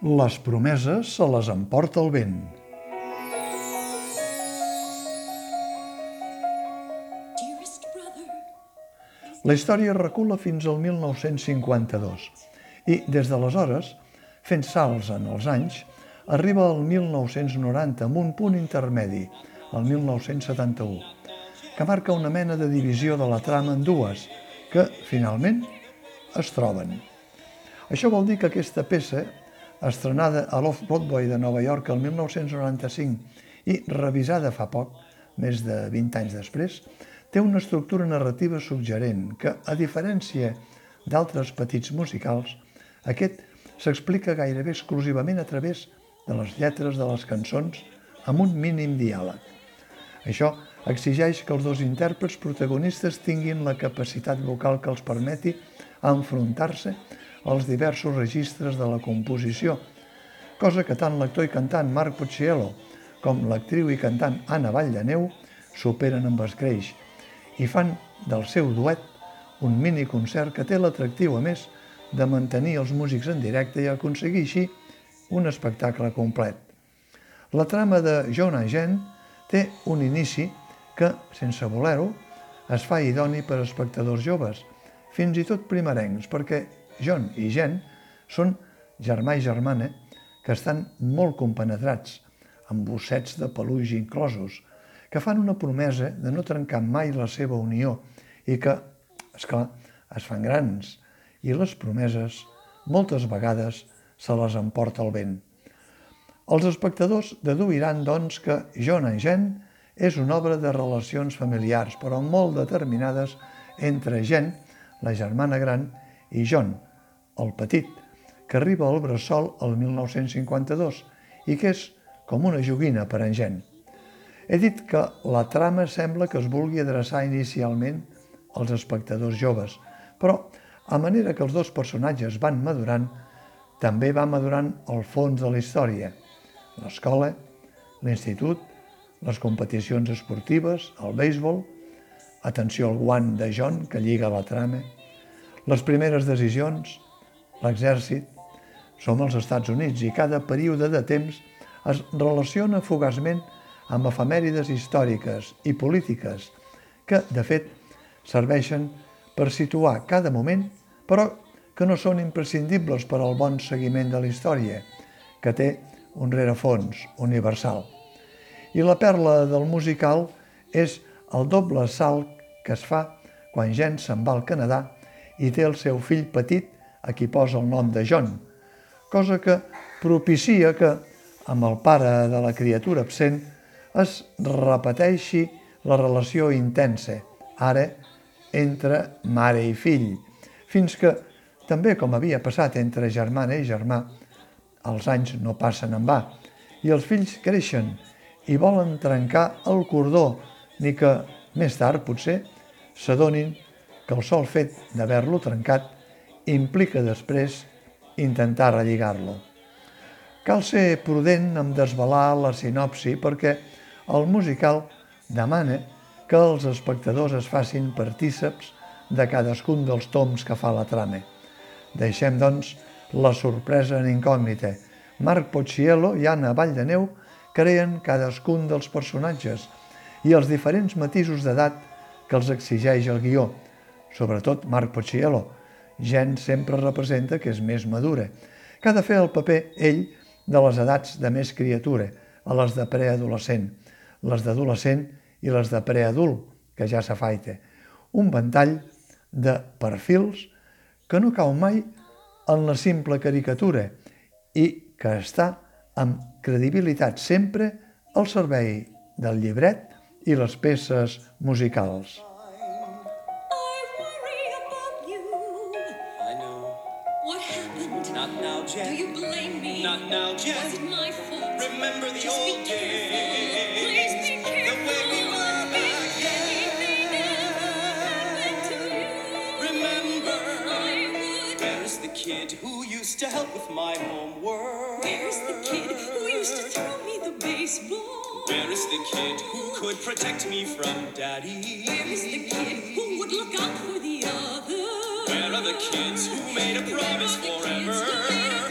Les promeses se les emporta el vent. La història recula fins al 1952 i, des d'aleshores, fent salts en els anys, arriba al 1990 amb un punt intermedi, el 1971, que marca una mena de divisió de la trama en dues, que, finalment, es troben. Això vol dir que aquesta peça, estrenada a l'Off-Broadway de Nova York el 1995 i revisada fa poc, més de 20 anys després, té una estructura narrativa suggerent que, a diferència d'altres petits musicals, aquest s'explica gairebé exclusivament a través de les lletres de les cançons amb un mínim diàleg. Això exigeix que els dos intèrprets protagonistes tinguin la capacitat vocal que els permeti enfrontar-se als diversos registres de la composició, cosa que tant l'actor i cantant Marc Pucciello com l'actriu i cantant Anna Vallaneu superen amb escreix i fan del seu duet un mini concert que té l'atractiu, a més, de mantenir els músics en directe i aconseguir així un espectacle complet. La trama de John and Jen té un inici que, sense voler-ho, es fa idoni per espectadors joves, fins i tot primerencs, perquè John i Jen són germà i germana que estan molt compenetrats, amb bossets de peluix inclosos, que fan una promesa de no trencar mai la seva unió i que, és clar, es fan grans i les promeses moltes vegades se les emporta el vent. Els espectadors deduiran, doncs, que John and Jen és una obra de relacions familiars, però molt determinades entre Jen, la germana gran, i John, el petit, que arriba al bressol el 1952 i que és com una joguina per en Jen. He dit que la trama sembla que es vulgui adreçar inicialment als espectadors joves, però a manera que els dos personatges van madurant, també va madurant el fons de la història. L'escola, l'institut, les competicions esportives, el béisbol, atenció al guant de John que lliga la trama, les primeres decisions, l'exèrcit, som als Estats Units i cada període de temps es relaciona fugaçment amb efemèrides històriques i polítiques que, de fet, serveixen per situar cada moment, però que no són imprescindibles per al bon seguiment de la història, que té un rerefons universal. I la perla del musical és el doble salt que es fa quan Jen se'n va al Canadà i té el seu fill petit a qui posa el nom de John, cosa que propicia que, amb el pare de la criatura absent, es repeteixi la relació intensa, ara entre mare i fill, fins que, també com havia passat entre germana i germà, els anys no passen en va, i els fills creixen i volen trencar el cordó, ni que més tard, potser, s'adonin que el sol fet d'haver-lo trencat implica després intentar relligar-lo. Cal ser prudent en desvelar la sinopsi perquè el musical demana que els espectadors es facin partíceps de cadascun dels toms que fa la trama. Deixem, doncs, la sorpresa en incògnita. Marc Pocciello i Anna Valldaneu creen cadascun dels personatges i els diferents matisos d'edat que els exigeix el guió. Sobretot Marc Pocciello. Gent sempre representa que és més madura, que ha de fer el paper, ell, de les edats de més criatura, a les de preadolescent les d'adolescent i les de preadult, que ja s'afaita. Un ventall de perfils que no cau mai en la simple caricatura i que està amb credibilitat sempre al servei del llibret i les peces musicals. Not now, Jen. Do you blame me? Not now, Jen. Was it my fault? Remember the Just old days. Please be careful. The way we were back then. Remember. Where's the kid who used to help with my homework? Where's the kid who used to throw me the baseball? Where is the kid who could protect me from daddy? Where is the kid who would look out for the other? Where are the kids who made a promise forever?